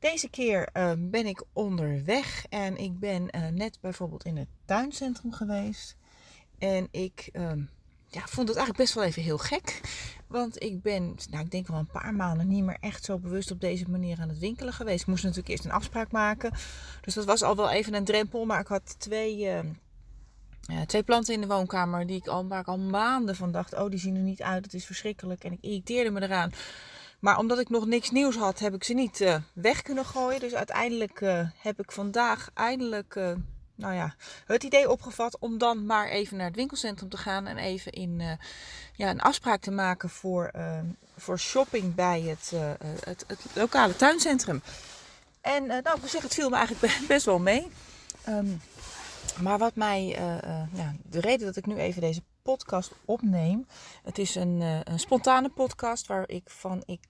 Deze keer uh, ben ik onderweg en ik ben uh, net bijvoorbeeld in het tuincentrum geweest. En ik uh, ja, vond het eigenlijk best wel even heel gek. Want ik ben, nou ik denk al een paar maanden niet meer echt zo bewust op deze manier aan het winkelen geweest. Ik moest natuurlijk eerst een afspraak maken. Dus dat was al wel even een drempel. Maar ik had twee ehm, uh, twee planten in de woonkamer die ik al, waar ik al maanden van dacht: oh, die zien er niet uit, het is verschrikkelijk. En ik irriteerde me eraan. Maar omdat ik nog niks nieuws had, heb ik ze niet uh, weg kunnen gooien. Dus uiteindelijk uh, heb ik vandaag eindelijk nou ja, het idee opgevat om dan maar even naar het winkelcentrum te gaan en even in, ja, een afspraak te maken voor, voor shopping bij het, het, het, lokale tuincentrum. En nou, ik moet zeggen, het viel me eigenlijk best wel mee. Um, maar wat mij, de reden dat ik nu even deze podcast opneem, het is een, een spontane podcast waar ik van, ik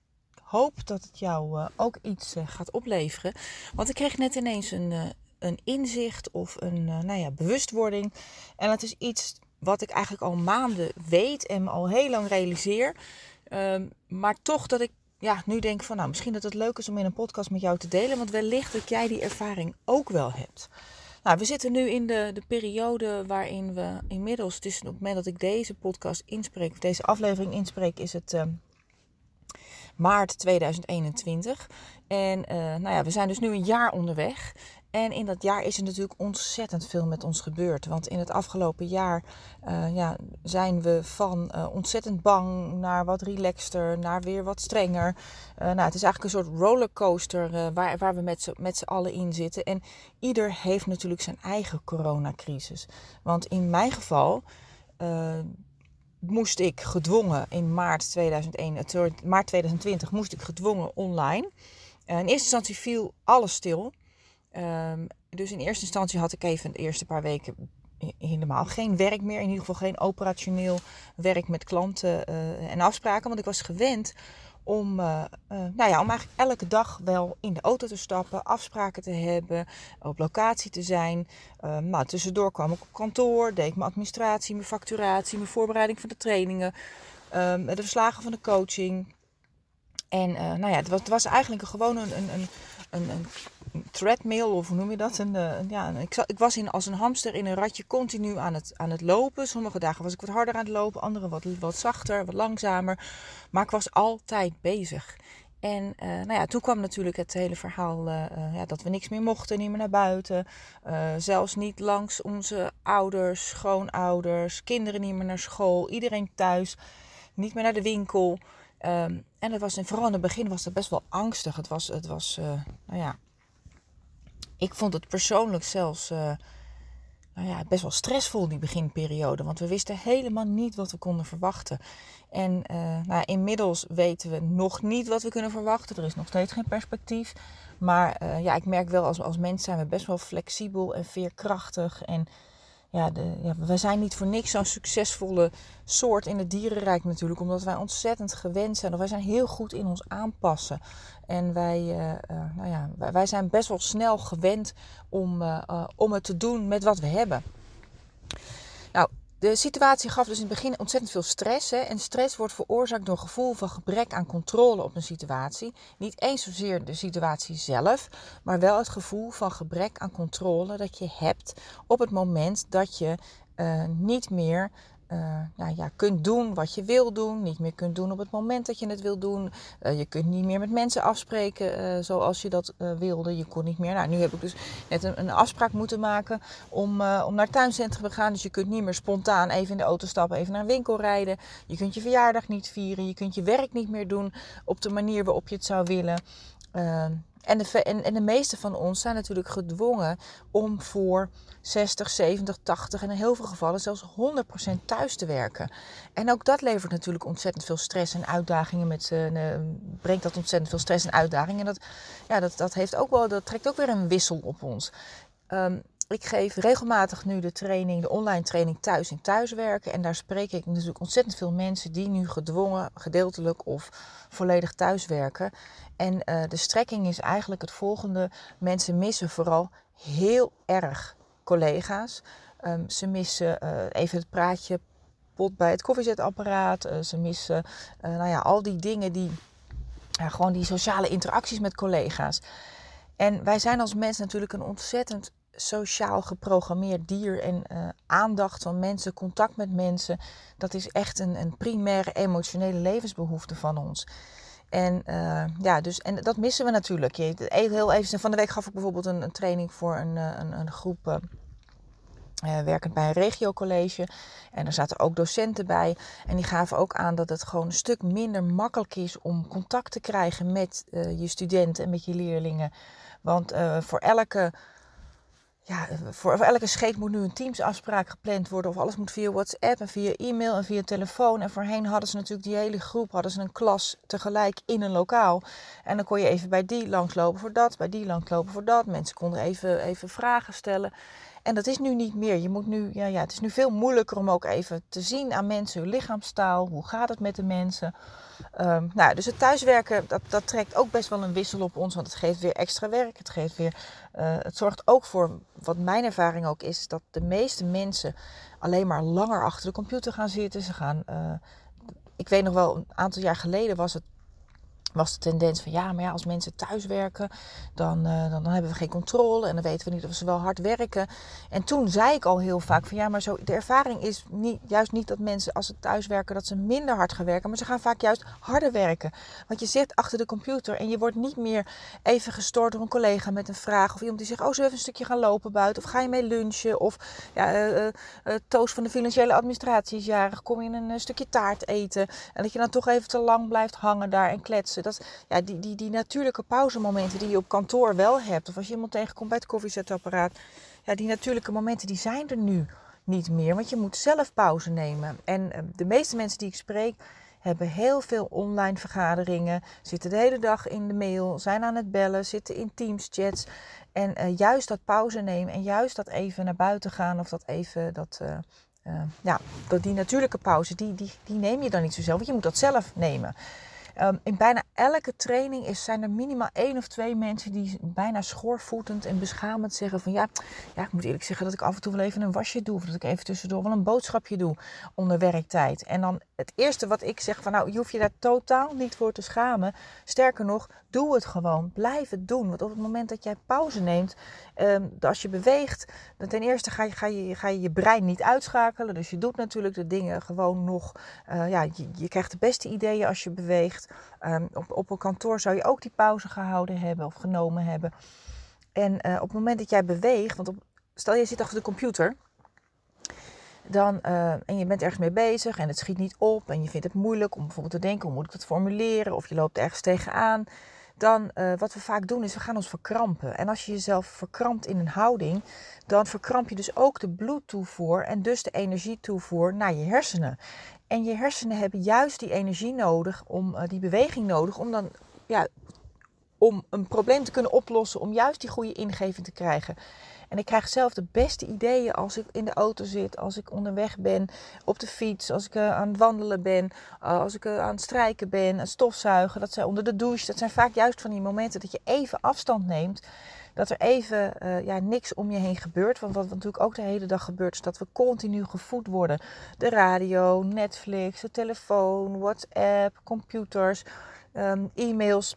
hoop dat het jou ook iets gaat opleveren. Want ik kreeg net ineens een, een inzicht of een nou ja, bewustwording. En het is iets wat ik eigenlijk al maanden weet en me al heel lang realiseer. Ehm, maar toch dat ik ja, nu denk van nou, misschien dat het leuk is om in een podcast met jou te delen. Want wellicht dat jij die ervaring ook wel hebt. Nou, we zitten nu in de, de periode waarin we inmiddels, het is op het moment dat ik deze podcast inspreek, deze aflevering inspreek, is het uh, maart 2021. En uh, nou ja, we zijn dus nu een jaar onderweg. En in dat jaar is er natuurlijk ontzettend veel met ons gebeurd. Want in het afgelopen jaar uh, ja, zijn we van uh, ontzettend bang naar wat relaxter, naar weer wat strenger. Uh, nou, het is eigenlijk een soort rollercoaster waar, waar we met z'n allen in zitten. En ieder heeft natuurlijk zijn eigen coronacrisis. Want in mijn geval moest ik gedwongen in maart, 2001, maart 2020 moest ik gedwongen online. in eerste instantie viel alles stil. Um, dus in eerste instantie had ik even de eerste paar weken helemaal geen werk meer. In ieder geval geen operationeel werk met klanten uh, en afspraken. Want ik was gewend om, uh, uh, nou ja, om eigenlijk elke dag wel in de auto te stappen, afspraken te hebben, op locatie te zijn. Ehm, nou, tussendoor kwam ik op kantoor, deed ik mijn administratie, mijn facturatie, mijn voorbereiding van de trainingen, um, de verslagen van de coaching. En nou ja, het was, het was eigenlijk gewoon een, een, een, een treadmill, of hoe noem je dat? Uh, ja, ik, ik, was in, als een hamster in een ratje continu aan het, aan het lopen. Sommige dagen was ik wat harder aan het lopen, andere wat, wat zachter, wat langzamer. Maar ik was altijd bezig. En uh, nou ja, toen kwam natuurlijk het hele verhaal uh, ja, dat we niks meer mochten, niet meer naar buiten. zelfs niet langs onze ouders, schoonouders, kinderen niet meer naar school, iedereen thuis, niet meer naar de winkel. Um, en het was, vooral in het begin was het best wel angstig. Het was, het was nou ja, ik vond het persoonlijk zelfs uh, nou ja, best wel stressvol, die beginperiode. Want we wisten helemaal niet wat we konden verwachten. En uh, nou, inmiddels weten we nog niet wat we kunnen verwachten. Er is nog steeds geen perspectief. Maar uh, ja, ik merk wel, als, als mens zijn we best wel flexibel en veerkrachtig. En ja, de, ja, we zijn niet voor niks zo'n succesvolle soort in het dierenrijk natuurlijk. Omdat wij ontzettend gewend zijn. Wij zijn heel goed in ons aanpassen. En wij, uh, uh, nou ja, wij, wij, zijn best wel snel gewend om, uh, om het te doen met wat we hebben. Nou, de situatie gaf dus in het begin ontzettend veel stress. Hè? En stress wordt veroorzaakt door een gevoel van gebrek aan controle op een situatie. Niet eens zozeer de situatie zelf, maar wel het gevoel van gebrek aan controle dat je hebt op het moment dat je uh, niet meer uh, nou ja, kunt doen wat je wil doen. Niet meer kunt doen op het moment dat je het wil doen. Uh, je kunt niet meer met mensen afspreken uh, zoals je dat wilde. Je kon niet meer. Nou, nu heb ik dus net een, een afspraak moeten maken om, om naar het tuincentrum te gaan. Dus je kunt niet meer spontaan even in de auto stappen, even naar een winkel rijden. Je kunt je verjaardag niet vieren. Je kunt je werk niet meer doen op de manier waarop je het zou willen. En de, en, en de meeste van ons zijn natuurlijk gedwongen om voor 60, 70, 80 en in heel veel gevallen zelfs 100% thuis te werken. En ook dat levert natuurlijk ontzettend veel stress en uitdagingen met uh, brengt dat ontzettend veel stress en uitdagingen. En dat, ja, dat, dat, heeft ook wel, dat trekt ook weer een wissel op ons. Um, ik geef regelmatig nu de training, de online training thuis in thuiswerken. En daar spreek ik natuurlijk ontzettend veel mensen die nu gedwongen, gedeeltelijk of volledig thuiswerken. En uh, de strekking is eigenlijk het volgende. Mensen missen vooral heel erg collega's. Um, ze missen uh, even het praatje pot bij het koffiezetapparaat. Uh, ze missen nou ja, al die dingen die, gewoon die sociale interacties met collega's. En wij zijn als mens natuurlijk een ontzettend sociaal geprogrammeerd dier en uh, aandacht van mensen, contact met mensen, dat is echt een, een primaire emotionele levensbehoefte van ons. En, uh, ja, dus, en dat missen we natuurlijk. Heel even, van de week gaf ik bijvoorbeeld een, een training voor een, eh, een, een groep werkend bij een regiocollege. En er zaten ook docenten bij. En die gaven ook aan dat het gewoon een stuk minder makkelijk is om contact te krijgen met je studenten en met je leerlingen. Want voor elke ja, voor, elke scheet moet nu een Teams-afspraak gepland worden. Of alles moet via WhatsApp en via e-mail en via telefoon. En voorheen hadden ze natuurlijk die hele groep, hadden ze een klas tegelijk in een lokaal. En dan kon je even bij die langslopen voor dat, bij die langslopen voor dat. Mensen konden even, even vragen stellen. En dat is nu niet meer. Je moet nu, ja, ja, het is nu veel moeilijker om ook even te zien aan mensen hun lichaamstaal. Hoe gaat het met de mensen? Um, nou, dus het thuiswerken, dat, dat trekt ook best wel een wissel op ons. Want het geeft weer extra werk. Het, geeft weer, uh, het zorgt ook voor, wat mijn ervaring ook is, dat de meeste mensen alleen maar langer achter de computer gaan zitten. Ze gaan, uh, ik weet nog wel, een aantal jaar geleden was het was de tendens van ja, maar ja, als mensen thuis werken, dan, dan, hebben we geen controle en dan weten we niet of ze wel hard werken. En toen zei ik al heel vaak van ja, maar zo, de ervaring is niet, juist niet dat mensen als ze thuis werken, dat ze minder hard gaan werken, maar ze gaan vaak juist harder werken. Want je zit achter de computer en je wordt niet meer even gestoord door een collega met een vraag of iemand die zegt, oh, zullen we even een stukje gaan lopen buiten? Of ga je mee lunchen? Of ja, uh, uh, Toos van de financiële administratie is jarig, kom je een stukje taart eten? En dat je dan toch even te lang blijft hangen daar en kletsen. Dat, ja, die, die, die natuurlijke pauzemomenten die je op kantoor wel hebt. Of als je iemand tegenkomt bij het koffiezetapparaat. Ja, die natuurlijke momenten die zijn er nu niet meer. Want je moet zelf pauze nemen. En eh, de meeste mensen die ik spreek hebben heel veel online vergaderingen, zitten de hele dag in de mail, zijn aan het bellen, zitten in Teams chats. En uh, juist dat pauze nemen en juist dat even naar buiten gaan of dat even dat, uh, ja, dat die natuurlijke pauze, die, die, die neem je dan niet zo zelf, want je moet dat zelf nemen. Um, in bijna elke training is, zijn er minimaal één of twee mensen die bijna schoorvoetend en beschamend zeggen van ja, ja, ik moet eerlijk zeggen dat ik af en toe wel even een wasje doe of dat ik even tussendoor wel een boodschapje doe onder werktijd. En dan het eerste wat ik zeg van nou, je hoeft je daar totaal niet voor te schamen. Sterker nog, doe het gewoon. Blijf het doen. Want op het moment dat jij pauze neemt, um, als je beweegt, dan ten eerste ga je, ga, je, ga je je brein niet uitschakelen. Dus je doet natuurlijk de dingen gewoon nog. Uh, ja, je, je, krijgt de beste ideeën als je beweegt. Um, op, op een kantoor zou je ook die pauze gehouden hebben of genomen hebben. En uh, op het moment dat jij beweegt, want op, stel je zit achter de computer dan, uh, en je bent ergens mee bezig en het schiet niet op en je vindt het moeilijk om bijvoorbeeld te denken hoe moet ik dat formuleren of je loopt ergens tegenaan, dan uh, wat we vaak doen is we gaan ons verkrampen. En als je jezelf verkrampt in een houding, dan verkramp je dus ook de bloedtoevoer en dus de energietoevoer naar je hersenen. En je hersenen hebben juist die energie nodig, om uh, die beweging nodig, om dan ja, om een probleem te kunnen oplossen, om juist die goede ingeving te krijgen. En ik krijg zelf de beste ideeën als ik in de auto zit, als ik onderweg ben, op de fiets, als ik uh, aan het wandelen ben, uh, als ik uh, aan het strijken ben, aan stofzuigen. Dat zijn onder de douche. Dat zijn vaak juist van die momenten dat je even afstand neemt. Dat er even ja, niks om je heen gebeurt. Want wat natuurlijk ook de hele dag gebeurt, is dat we continu gevoed worden. De radio, Netflix, de telefoon, WhatsApp, computers, um, e-mails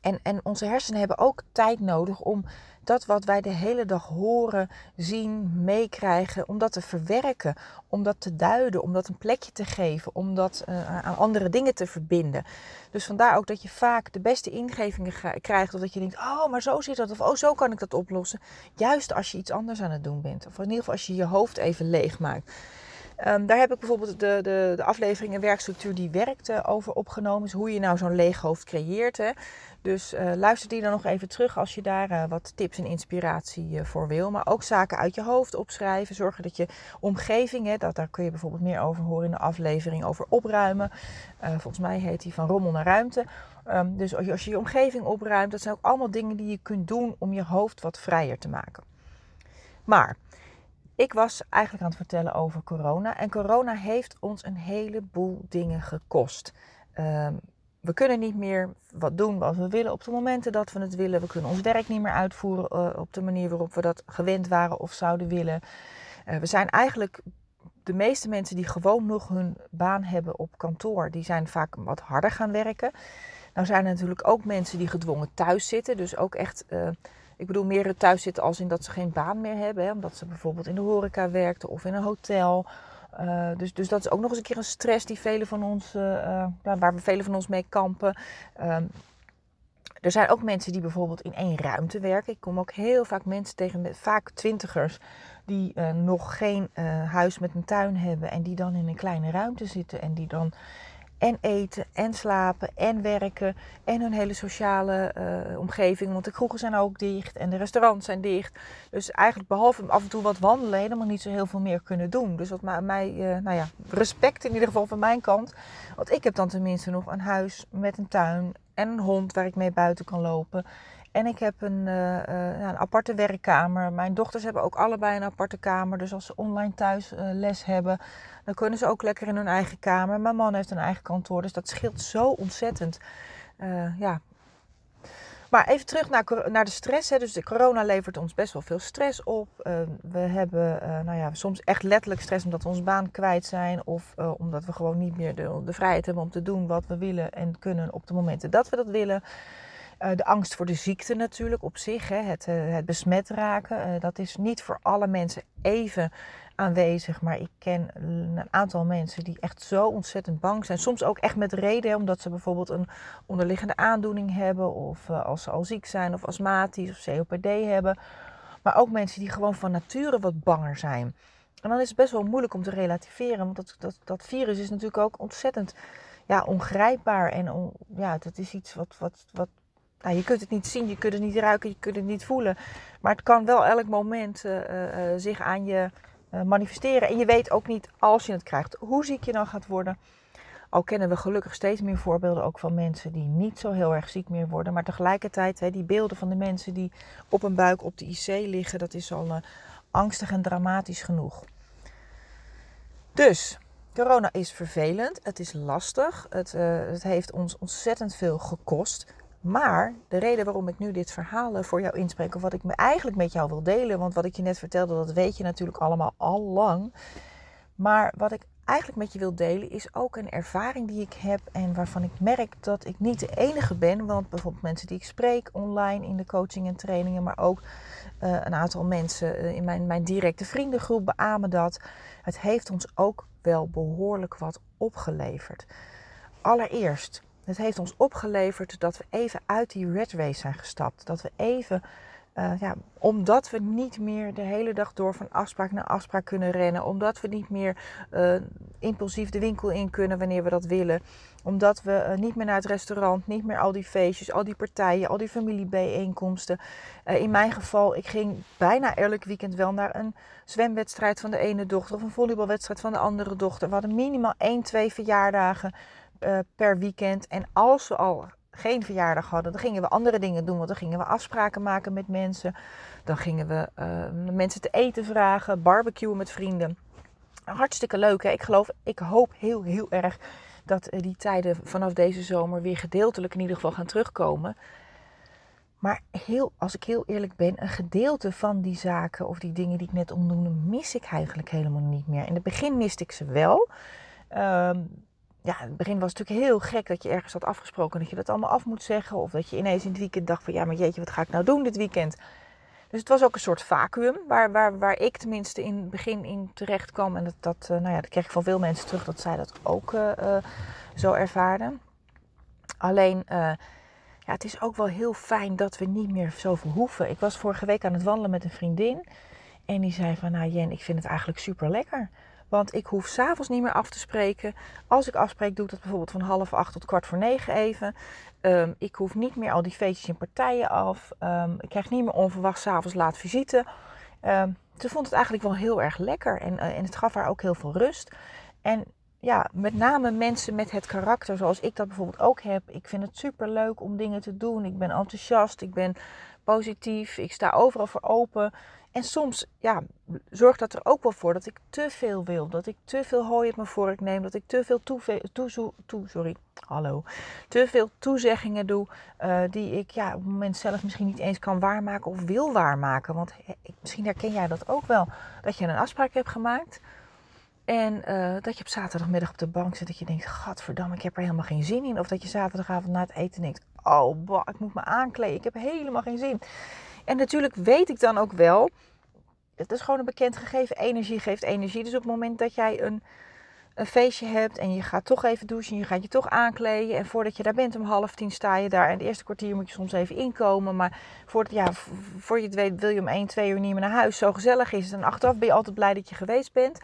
En, en onze hersenen hebben ook tijd nodig om dat wat wij de hele dag horen, zien, meekrijgen, om dat te verwerken, om dat te duiden, om dat een plekje te geven, om dat uh, aan andere dingen te verbinden. Dus vandaar ook dat je vaak de beste ingevingen krijgt, of dat je denkt, oh, maar zo zit dat, of oh, zo kan ik dat oplossen. Juist als je iets anders aan het doen bent, of in ieder geval als je je hoofd even leeg maakt. Um, daar heb ik bijvoorbeeld de, de, de aflevering werkstructuur die werkt over opgenomen. Dus hoe je nou zo'n leeg hoofd creëert. Hè. Dus uh, luister die dan nog even terug als je daar uh, wat tips en inspiratie uh, voor wil. Maar ook zaken uit je hoofd opschrijven. Zorgen dat je omgeving, dat, daar kun je bijvoorbeeld meer over horen in de aflevering over opruimen. volgens mij heet die van rommel naar ruimte. Um, dus als je, als je je omgeving opruimt, dat zijn ook allemaal dingen die je kunt doen om je hoofd wat vrijer te maken. Maar ik was eigenlijk aan het vertellen over corona. En corona heeft ons een heleboel dingen gekost. Um, we kunnen niet meer wat doen wat we willen op de momenten dat we het willen. We kunnen ons werk niet meer uitvoeren uh, op de manier waarop we dat gewend waren of zouden willen. Uh, we zijn eigenlijk de meeste mensen die gewoon nog hun baan hebben op kantoor, die zijn vaak wat harder gaan werken. Nou zijn er natuurlijk ook mensen die gedwongen thuis zitten. Dus ook echt, uh, ik bedoel meer thuis zitten als in dat ze geen baan meer hebben. Hè, omdat ze bijvoorbeeld in de horeca werkten of in een hotel uh, dus, dus dat is ook nog eens een keer een stress die velen van ons, uh, waar we velen van ons mee kampen. Um, er zijn ook mensen die bijvoorbeeld in één ruimte werken. Ik kom ook heel vaak mensen tegen, vaak twintigers, die nog geen huis met een tuin hebben en die dan in een kleine ruimte zitten en die dan en eten en slapen en werken en hun hele sociale uh, omgeving. Want de kroegen zijn ook dicht en de restaurants zijn dicht. Dus eigenlijk behalve af en toe wat wandelen helemaal niet zo heel veel meer kunnen doen. Dus wat mij, uh, nou ja, respect in ieder geval van mijn kant. Want ik heb dan tenminste nog een huis met een tuin en een hond waar ik mee buiten kan lopen. En ik heb een, uh, een, aparte werkkamer. Mijn dochters hebben ook allebei een aparte kamer. Dus als ze online thuis les hebben, dan kunnen ze ook lekker in hun eigen kamer. Mijn man heeft een eigen kantoor, dus dat scheelt zo ontzettend. ja. Maar even terug naar, naar de stress. Hè. Dus de corona levert ons best wel veel stress op. we hebben nou ja, soms echt letterlijk stress omdat we onze baan kwijt zijn. Of omdat we gewoon niet meer de, de vrijheid hebben om te doen wat we willen en kunnen op de momenten dat we dat willen. De angst voor de ziekte natuurlijk op zich, hè, het, het besmet raken. Dat is niet voor alle mensen even aanwezig. Maar ik ken een aantal mensen die echt zo ontzettend bang zijn. Soms ook echt met reden, omdat ze bijvoorbeeld een onderliggende aandoening hebben. Of als ze al ziek zijn, of astmatisch of COPD hebben. Maar ook mensen die gewoon van nature wat banger zijn. En dan is het best wel moeilijk om te relativeren. Want dat, dat, dat virus is natuurlijk ook ontzettend ja, ongrijpbaar. En ja, dat is iets wat, wat, wat nou, je kunt het niet zien, je kunt het niet ruiken, je kunt het niet voelen. Maar het kan wel elk moment uh, uh, zich aan je manifesteren. En je weet ook niet als je het krijgt hoe ziek je dan gaat worden. Al kennen we gelukkig steeds meer voorbeelden ook van mensen die niet zo heel erg ziek meer worden. Maar tegelijkertijd, hè, die beelden van de mensen die op een buik op de IC liggen, dat is al angstig en dramatisch genoeg. Dus, corona is vervelend, het is lastig, het, het heeft ons ontzettend veel gekost. Maar de reden waarom ik nu dit verhaal eh, voor jou inspreek, of wat ik me eigenlijk met jou wil delen, want wat ik je net vertelde, dat weet je natuurlijk allemaal al lang. Maar wat ik eigenlijk met je wil delen, is ook een ervaring die ik heb en waarvan ik merk dat ik niet de enige ben. Want bijvoorbeeld mensen die ik spreek online in de coaching en trainingen, maar ook uh, een aantal mensen uh, in mijn, mijn directe vriendengroep beamen dat. Het heeft ons ook wel behoorlijk wat opgeleverd. Allereerst het heeft ons opgeleverd dat we even uit die red race zijn gestapt. Dat we even, uh, ja, omdat we niet meer de hele dag door van afspraak naar afspraak kunnen rennen. Omdat we niet meer uh, impulsief de winkel in kunnen wanneer we dat willen. Omdat we uh, niet meer naar het restaurant, niet meer al die feestjes, al die partijen, al die familiebijeenkomsten. in mijn geval, ik ging bijna elk weekend wel naar een zwemwedstrijd van de ene dochter of een volleybalwedstrijd van de andere dochter. We hadden minimaal 1, 2 verjaardagen uh, per weekend. En als we al geen verjaardag hadden, dan gingen we andere dingen doen. Want dan gingen we afspraken maken met mensen. Dan gingen we uh, mensen te eten vragen, barbecuen met vrienden. Hartstikke leuk. Hè? Ik geloof, ik hoop heel, heel erg dat uh, die tijden vanaf deze zomer weer gedeeltelijk in ieder geval gaan terugkomen. Maar heel, als ik heel eerlijk ben, een gedeelte van die zaken of die dingen die ik net omnoemde, mis ik eigenlijk helemaal niet meer. In het begin miste ik ze wel. Um, ja, in het begin was het natuurlijk heel gek dat je ergens had afgesproken dat je dat allemaal af moet zeggen. Of dat je ineens in het weekend dacht van ja, maar jeetje, wat ga ik nou doen dit weekend? Dus het was ook een soort vacuüm waar, waar, waar ik tenminste in het begin in terecht kwam. En dat, dat, uh, nou ja, dat kreeg ik van veel mensen terug dat zij dat ook uh, uh, zo ervaarden. Alleen, ja, het is ook wel heel fijn dat we niet meer zoveel hoeven. Ik was vorige week aan het wandelen met een vriendin. En die zei van, nou Jen, ik vind het eigenlijk super lekker. Want ik hoef s'avonds niet meer af te spreken. Als ik afspreek, doe ik dat bijvoorbeeld van half acht tot kwart voor negen even. Um, ik hoef niet meer al die feestjes en partijen af. Um, ik krijg niet meer onverwacht s'avonds laat visite. Um, ze vond het eigenlijk wel heel erg lekker. En, uh, en het gaf haar ook heel veel rust. En ja, met name mensen met het karakter zoals ik dat bijvoorbeeld ook heb. Ik vind het super leuk om dingen te doen. Ik ben enthousiast. Ik ben positief. Ik sta overal voor open. En soms ja, zorgt dat er ook wel voor dat ik te veel wil. Dat ik te veel hooi op mijn vork neem. Dat ik te veel toe, toe, sorry, hallo, te veel toezeggingen doe. Uh, die ik ja, op het moment zelf misschien niet eens kan waarmaken of wil waarmaken. Want misschien herken jij dat ook wel. Dat je een afspraak hebt gemaakt. En uh, dat je op zaterdagmiddag op de bank zit. Dat je denkt, gadverdamme, ik heb er helemaal geen zin in. Of dat je zaterdagavond na het eten denkt, oh, ik moet me aankleden. Ik heb helemaal geen zin. En natuurlijk weet ik dan ook wel, het is gewoon een bekend gegeven, energie geeft energie. Dus op het moment dat jij een, een feestje hebt en je gaat toch even douchen, je gaat je toch aankleden. En voordat je daar bent om half tien sta je daar. En het eerste kwartier moet je soms even inkomen. Maar voordat, ja, voor je het weet wil je om 1, 2 uur niet meer naar huis. Zo gezellig is het. En achteraf ben je altijd blij dat je geweest bent.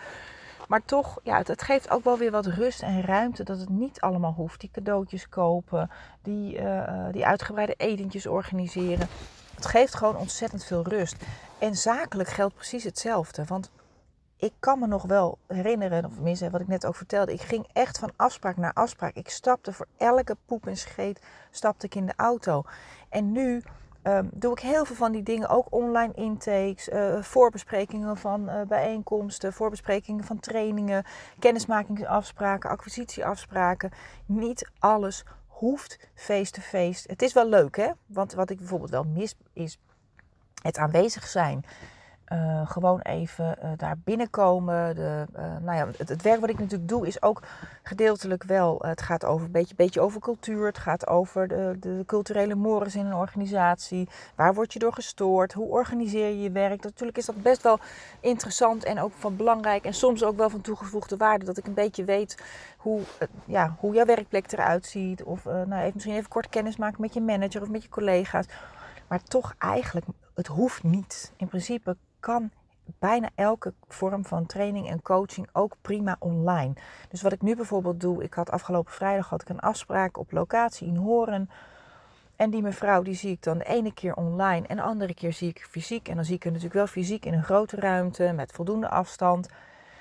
Maar toch, ja, het, geeft ook wel weer wat rust en ruimte dat het niet allemaal hoeft. Die cadeautjes kopen, die, uh, die uitgebreide etentjes organiseren. Het geeft gewoon ontzettend veel rust. En zakelijk geldt precies hetzelfde. Want ik kan me nog wel herinneren, of tenminste wat ik net ook vertelde. Ik ging echt van afspraak naar afspraak. Ik stapte voor elke poep en scheet stapte ik in de auto. En nu um, doe ik heel veel van die dingen. Ook online intakes, uh, voorbesprekingen van uh, bijeenkomsten, voorbesprekingen van trainingen, kennismakingsafspraken, acquisitieafspraken. Niet alles hoeft face-to-face. Het is wel leuk, hè? Want wat ik bijvoorbeeld wel mis is het aanwezig zijn. Uh, gewoon even uh, daar binnenkomen. De, uh, nou ja, het, het, werk wat ik natuurlijk doe is ook gedeeltelijk wel. het gaat over een beetje, beetje over cultuur. Het gaat over de, de, culturele mores in een organisatie. Waar word je door gestoord? Hoe organiseer je je werk? Natuurlijk is dat best wel interessant en ook van belangrijk. En soms ook wel van toegevoegde waarde. Dat ik een beetje weet hoe, ja, hoe jouw werkplek eruit ziet. Of nou, even, misschien even kort kennis maken met je manager of met je collega's. Maar toch eigenlijk, het hoeft niet. In principe kan bijna elke vorm van training en coaching ook prima online. Dus wat ik nu bijvoorbeeld doe, ik had afgelopen vrijdag had ik een afspraak op locatie in Horen. En die mevrouw die zie ik dan de ene keer online en de andere keer zie ik fysiek. En dan zie ik haar natuurlijk wel fysiek in een grote ruimte met voldoende afstand.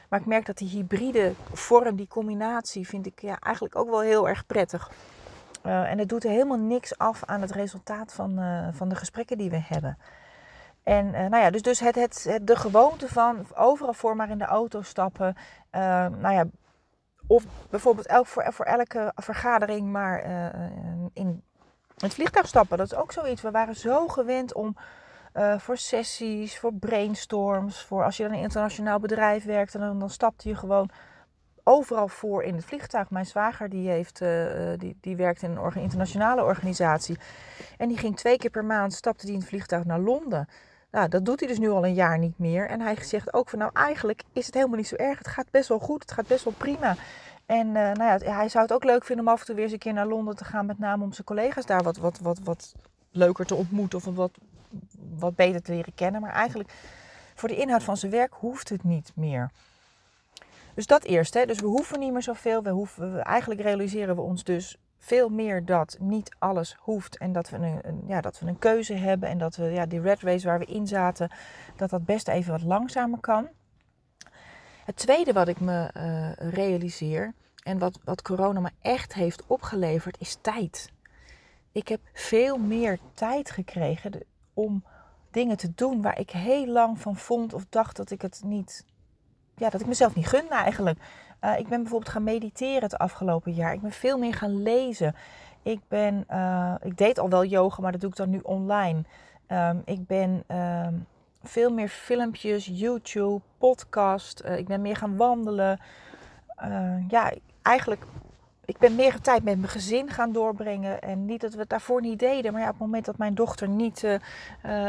Maar ik merk dat die hybride vorm, die combinatie, vind ik ja, eigenlijk ook wel heel erg prettig. Uh, en het doet helemaal niks af aan het resultaat van, uh, van de gesprekken die we hebben. En uh, nou ja, dus, dus het, het, de gewoonte van overal voor maar in de auto stappen. nou ja, of bijvoorbeeld elk, voor, voor elke vergadering maar in het vliegtuig stappen. Dat is ook zoiets. We waren zo gewend om voor sessies, voor brainstorms, voor als je dan in een internationaal bedrijf werkt, dan, dan stapte je gewoon overal voor in het vliegtuig. Mijn zwager die, heeft, die, die werkt in een internationale organisatie. En die ging twee keer per maand, stapte die in het vliegtuig naar Londen. Nou, dat doet hij dus nu al een jaar niet meer. En hij zegt ook van nou eigenlijk is het helemaal niet zo erg. Het gaat best wel goed, het gaat best wel prima. En uh, nou ja, hij zou het ook leuk vinden om af en toe weer eens een keer naar Londen te gaan. Met name om zijn collega's daar wat, wat, wat, wat leuker te ontmoeten. Of wat, wat beter te leren kennen. Maar eigenlijk voor de inhoud van zijn werk hoeft het niet meer. Dus dat eerst. Hè. Dus we hoeven niet meer zoveel. We hoeven, eigenlijk realiseren we ons dus veel meer dat niet alles hoeft. En dat we een, ja, dat we een keuze hebben. En dat we ja, die red race waar we in zaten, dat dat best even wat langzamer kan. Het tweede wat ik me uh, realiseer en wat, wat corona me echt heeft opgeleverd, is tijd. Ik heb veel meer tijd gekregen om dingen te doen waar ik heel lang van vond of dacht dat ik het niet ja, dat ik mezelf niet gun eigenlijk. Uh, ik ben bijvoorbeeld gaan mediteren het afgelopen jaar. Ik ben veel meer gaan lezen. Ik, ben, uh, ik deed al wel yoga, maar dat doe ik dan nu online. Um, ik ben um, veel meer filmpjes, YouTube, podcast. Uh, ik ben meer gaan wandelen. ja, eigenlijk ik ben meer tijd met mijn gezin gaan doorbrengen. En niet dat we het daarvoor niet deden. Maar ja, op het moment dat mijn dochter niet uh, uh,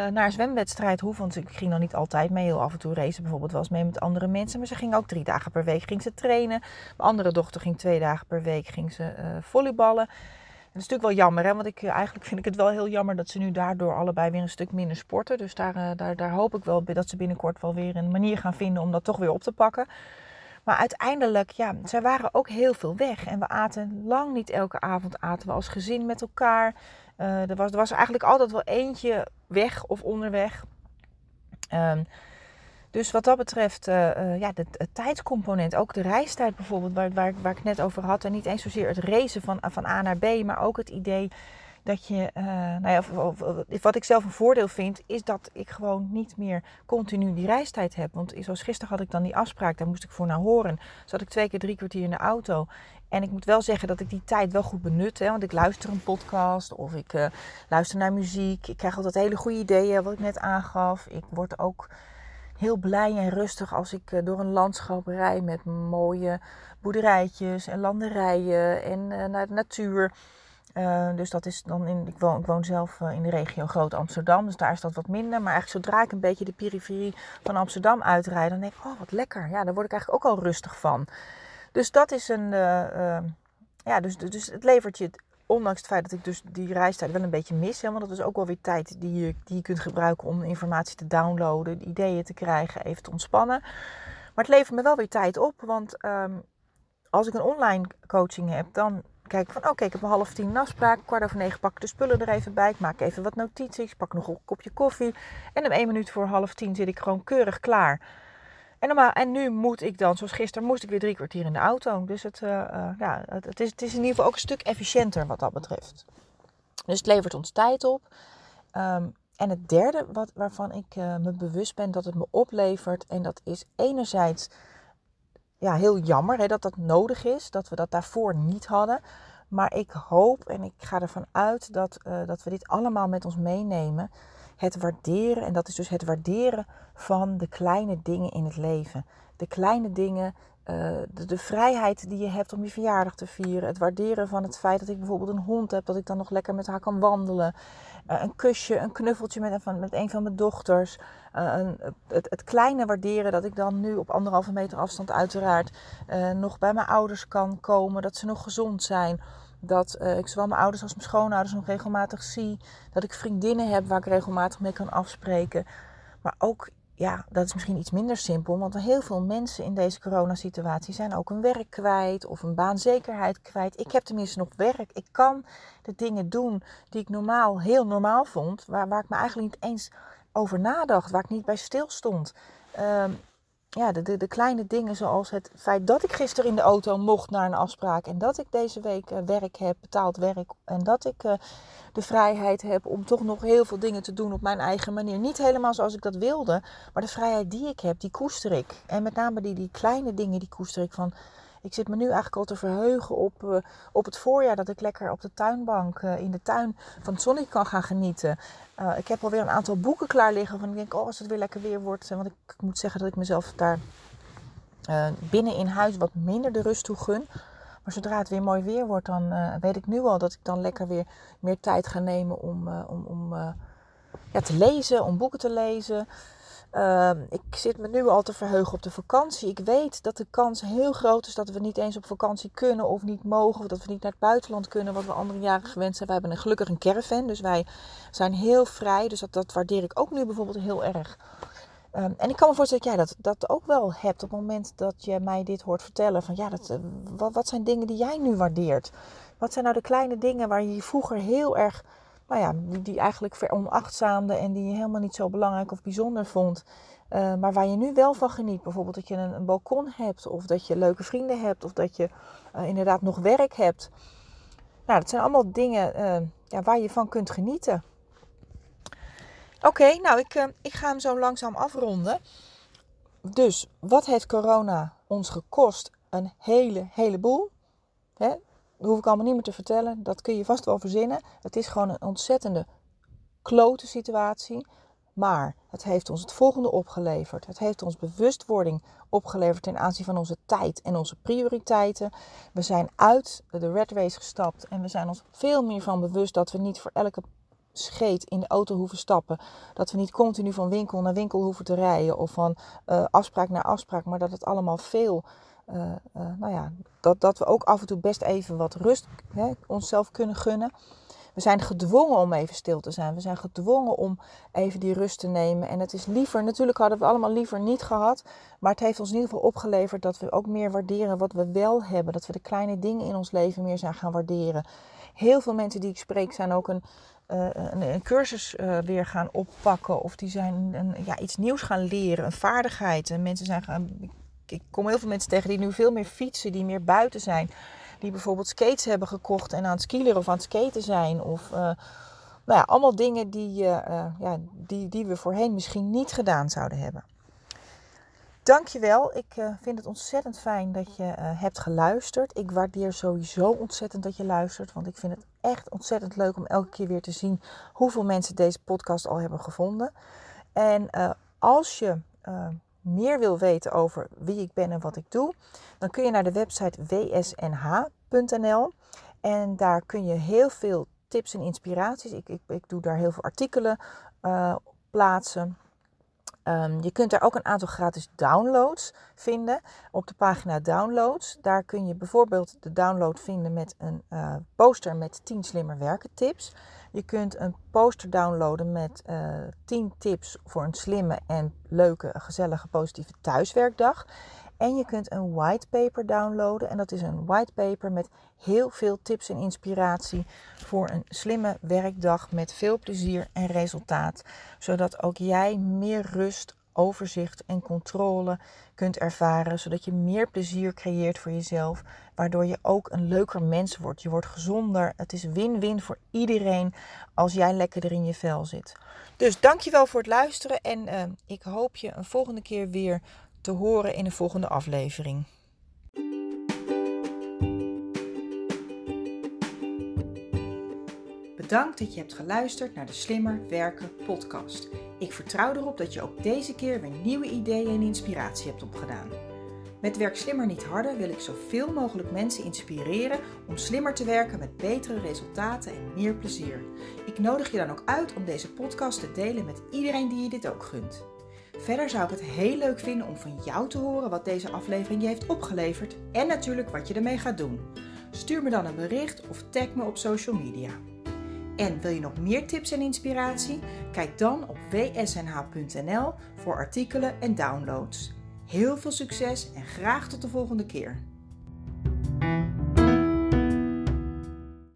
naar een zwemwedstrijd hoeft. Want ik ging dan niet altijd mee. Heel af en toe racen bijvoorbeeld eens mee met andere mensen. Maar ze ging ook drie dagen per week ging ze trainen. Mijn andere dochter ging twee dagen per week ging ze uh, volleyballen. dat is natuurlijk wel jammer. Hè? Want ik, eigenlijk vind ik het wel heel jammer dat ze nu daardoor allebei weer een stuk minder sporten. Dus daar, daar, daar hoop ik wel dat ze binnenkort wel weer een manier gaan vinden om dat toch weer op te pakken. Maar uiteindelijk, ja, zij waren ook heel veel weg. En we aten lang niet elke avond aten we als gezin met elkaar. Uh, er, was, er was eigenlijk altijd wel eentje weg of onderweg. Um, dus wat dat betreft, uh, uh, ja, het tijdscomponent, ook de reistijd bijvoorbeeld, waar, waar, waar ik net over had. En niet eens zozeer het racen van, van A naar B, maar ook het idee dat je, uh, nou ja, wat ik zelf een voordeel vind, is dat ik gewoon niet meer continu die reistijd heb. Want zoals gisteren had ik dan die afspraak, daar moest ik voor naar horen. Zat ik twee keer drie kwartier in de auto. En ik moet wel zeggen dat ik die tijd wel goed benut. Hè, want ik luister een podcast of ik uh, luister naar muziek. Ik krijg altijd hele goede ideeën, wat ik net aangaf. Ik word ook heel blij en rustig als ik uh, door een landschap rij met mooie boerderijtjes en landerijen en naar de natuur. Uh, dus dat is dan in. Ik woon, zelf uh, in de regio Groot Amsterdam, dus daar is dat wat minder. Maar eigenlijk zodra ik een beetje de periferie van Amsterdam uitrijd, dan denk ik: oh wat lekker. Ja, daar word ik eigenlijk ook al rustig van. Dus dat is een. Uh, ja, dus, dus het levert je. Ondanks het feit dat ik dus die reistijd wel een beetje mis. Want dat is ook wel weer tijd die je, die je kunt gebruiken om informatie te downloaden, ideeën te krijgen, even te ontspannen. Maar het levert me wel weer tijd op. Want um, als ik een online coaching heb, dan kijk van oké, ik heb een half tien afspraak. Kwart over negen pak ik de spullen er even bij. Ik maak even wat notities. Pak nog een kopje koffie. En om één minuut voor half tien zit ik gewoon keurig klaar. En, normaal, en nu moet ik dan, zoals gisteren, moest ik weer drie kwartier in de auto. Dus het, uh, uh, ja, het, is, het is in ieder geval ook een stuk efficiënter wat dat betreft. Dus het levert ons tijd op. Um, en het derde wat, waarvan ik uh, me bewust ben dat het me oplevert. En dat is enerzijds ja, heel jammer hè, dat dat nodig is, dat we dat daarvoor niet hadden. Maar ik hoop en ik ga ervan uit dat, uh, dat we dit allemaal met ons meenemen. Het waarderen, en dat is dus het waarderen van de kleine dingen in het leven. De kleine dingen, uh, de, vrijheid die je hebt om je verjaardag te vieren. Het waarderen van het feit dat ik bijvoorbeeld een hond heb, dat ik dan nog lekker met haar kan wandelen. Uh, een kusje, een knuffeltje met, met een van mijn dochters. Uh, een, het, het, kleine waarderen dat ik dan nu op anderhalve meter afstand uiteraard nog bij mijn ouders kan komen. Dat ze nog gezond zijn. Dat ik zowel mijn ouders als mijn schoonouders nog regelmatig zie. Dat ik vriendinnen heb waar ik regelmatig mee kan afspreken. Maar ook ja, dat is misschien iets minder simpel, want heel veel mensen in deze coronasituatie zijn ook een werk kwijt of een baanzekerheid kwijt. Ik heb tenminste nog werk. Ik kan de dingen doen die ik normaal heel normaal vond, waar, waar ik me eigenlijk niet eens over nadacht, waar ik niet bij stil stond. Um, ja, de, de, kleine dingen zoals het feit dat ik gisteren in de auto mocht naar een afspraak en dat ik deze week uh, werk heb, betaald werk en dat ik uh, de vrijheid heb om toch nog heel veel dingen te doen op mijn eigen manier. Niet helemaal zoals ik dat wilde, maar de vrijheid die ik heb, die koester ik. En met name die, die kleine dingen, die koester ik van ik zit me nu eigenlijk al te verheugen op, uh, op het voorjaar. Dat ik lekker op de tuinbank uh, in de tuin van het zonnetje kan gaan genieten. Uh, ik heb alweer een aantal boeken klaar liggen. Van ik denk, oh, als het weer lekker weer wordt. Want ik, ik moet zeggen dat ik mezelf daar binnen in huis wat minder de rust toe gun. Maar zodra het weer mooi weer wordt, dan weet ik nu al dat ik dan lekker weer meer tijd ga nemen om, om, om ja, te lezen, om boeken te lezen. Uh, ik zit me nu al te verheugen op de vakantie. Ik weet dat de kans heel groot is dat we niet eens op vakantie kunnen of niet mogen. Of dat we niet naar het buitenland kunnen, wat we andere jaren gewend zijn. We hebben een, gelukkig een caravan, dus wij zijn heel vrij. Dus dat, waardeer ik ook nu bijvoorbeeld heel erg. Um, en ik kan me voorstellen dat jij dat, dat ook wel hebt op het moment dat je mij dit hoort vertellen. Van ja, dat, uh, wat, wat zijn dingen die jij nu waardeert? Wat zijn nou de kleine dingen waar je je vroeger heel erg nou ja, die, die eigenlijk veronachtzaamde en die je helemaal niet zo belangrijk of bijzonder vond. Uh, maar waar je nu wel van geniet. Bijvoorbeeld dat je een, balkon hebt, of dat je leuke vrienden hebt, of dat je uh, inderdaad nog werk hebt. Nou, dat zijn allemaal dingen uh, ja, waar je van kunt genieten. Oké, nou, ik, ik ga hem zo langzaam afronden. Dus, wat heeft corona ons gekost? Een hele, heleboel. Hè? Dat hoef ik allemaal niet meer te vertellen. Dat kun je vast wel verzinnen. Het is gewoon een ontzettende klote situatie. Maar het heeft ons het volgende opgeleverd. Het heeft ons bewustwording opgeleverd ten aanzien van onze tijd en onze prioriteiten. We zijn uit de red race gestapt en we zijn ons veel meer van bewust dat we niet voor elke scheet in de auto hoeven stappen. Dat we niet continu van winkel naar winkel hoeven te rijden of van uh, afspraak naar afspraak, maar dat het allemaal veel. Uh, uh, nou ja, dat, dat we ook af en toe best even wat rust hè, onszelf kunnen gunnen. We zijn gedwongen om even stil te zijn. We zijn gedwongen om even die rust te nemen. En het is liever, natuurlijk hadden we allemaal liever niet gehad. Maar het heeft ons in ieder geval opgeleverd dat we ook meer waarderen wat we wel hebben. Dat we de kleine dingen in ons leven meer zijn gaan waarderen. Heel veel mensen die ik spreek zijn ook een, uh, een, cursus weer gaan oppakken. Of die zijn een, ja, iets nieuws gaan leren, een vaardigheid. En mensen zijn gaan. Ik kom heel veel mensen tegen die nu veel meer fietsen, die meer buiten zijn die bijvoorbeeld skates hebben gekocht en aan het skileren of aan het skaten zijn. Of uh, nou ja, allemaal dingen die, uh, ja, die, die we voorheen misschien niet gedaan zouden hebben. Dankjewel. Ik vind het ontzettend fijn dat je hebt geluisterd. Ik waardeer sowieso ontzettend dat je luistert. Want ik vind het echt ontzettend leuk om elke keer weer te zien hoeveel mensen deze podcast al hebben gevonden. En als je meer wil weten over wie ik ben en wat ik doe, dan kun je naar de website wsnh.nl. En daar kun je heel veel tips en inspiraties. Ik, ik, ik doe daar heel veel artikelen uh, plaatsen. Um, je kunt daar ook een aantal gratis downloads vinden op de pagina downloads. Daar kun je bijvoorbeeld de download vinden met een uh, poster met 10 slimmer werken tips. Je kunt een poster downloaden met uh, eh, 10 tips voor een slimme en leuke, gezellige, positieve thuiswerkdag. En je kunt een whitepaper downloaden. En dat is een whitepaper met heel veel tips en inspiratie voor een slimme werkdag met veel plezier en resultaat. Zodat ook jij meer rust, overzicht en controle kunt ervaren. Zodat je meer plezier creëert voor jezelf. Waardoor je ook een leuker mens wordt. Je wordt gezonder. Het is win-win voor iedereen als jij lekkerder in je vel zit. Dus dankjewel voor het luisteren. En uh, ik hoop je een volgende keer weer te horen in de volgende aflevering. Bedankt dat je hebt geluisterd naar de Slimmer Werken podcast. Ik vertrouw erop dat je ook deze keer weer nieuwe ideeën en inspiratie hebt opgedaan. Met Werk Slimmer Niet Harder wil ik zoveel mogelijk mensen inspireren om slimmer te werken met betere resultaten en meer plezier. Ik nodig je dan ook uit om deze podcast te delen met iedereen die je dit ook gunt. Verder zou ik het heel leuk vinden om van jou te horen wat deze aflevering je heeft opgeleverd en natuurlijk wat je ermee gaat doen. Stuur me dan een bericht of tag me op social media. En wil je nog meer tips en inspiratie? Kijk dan op wsnh.nl voor artikelen en downloads. Heel veel succes en graag tot de volgende keer.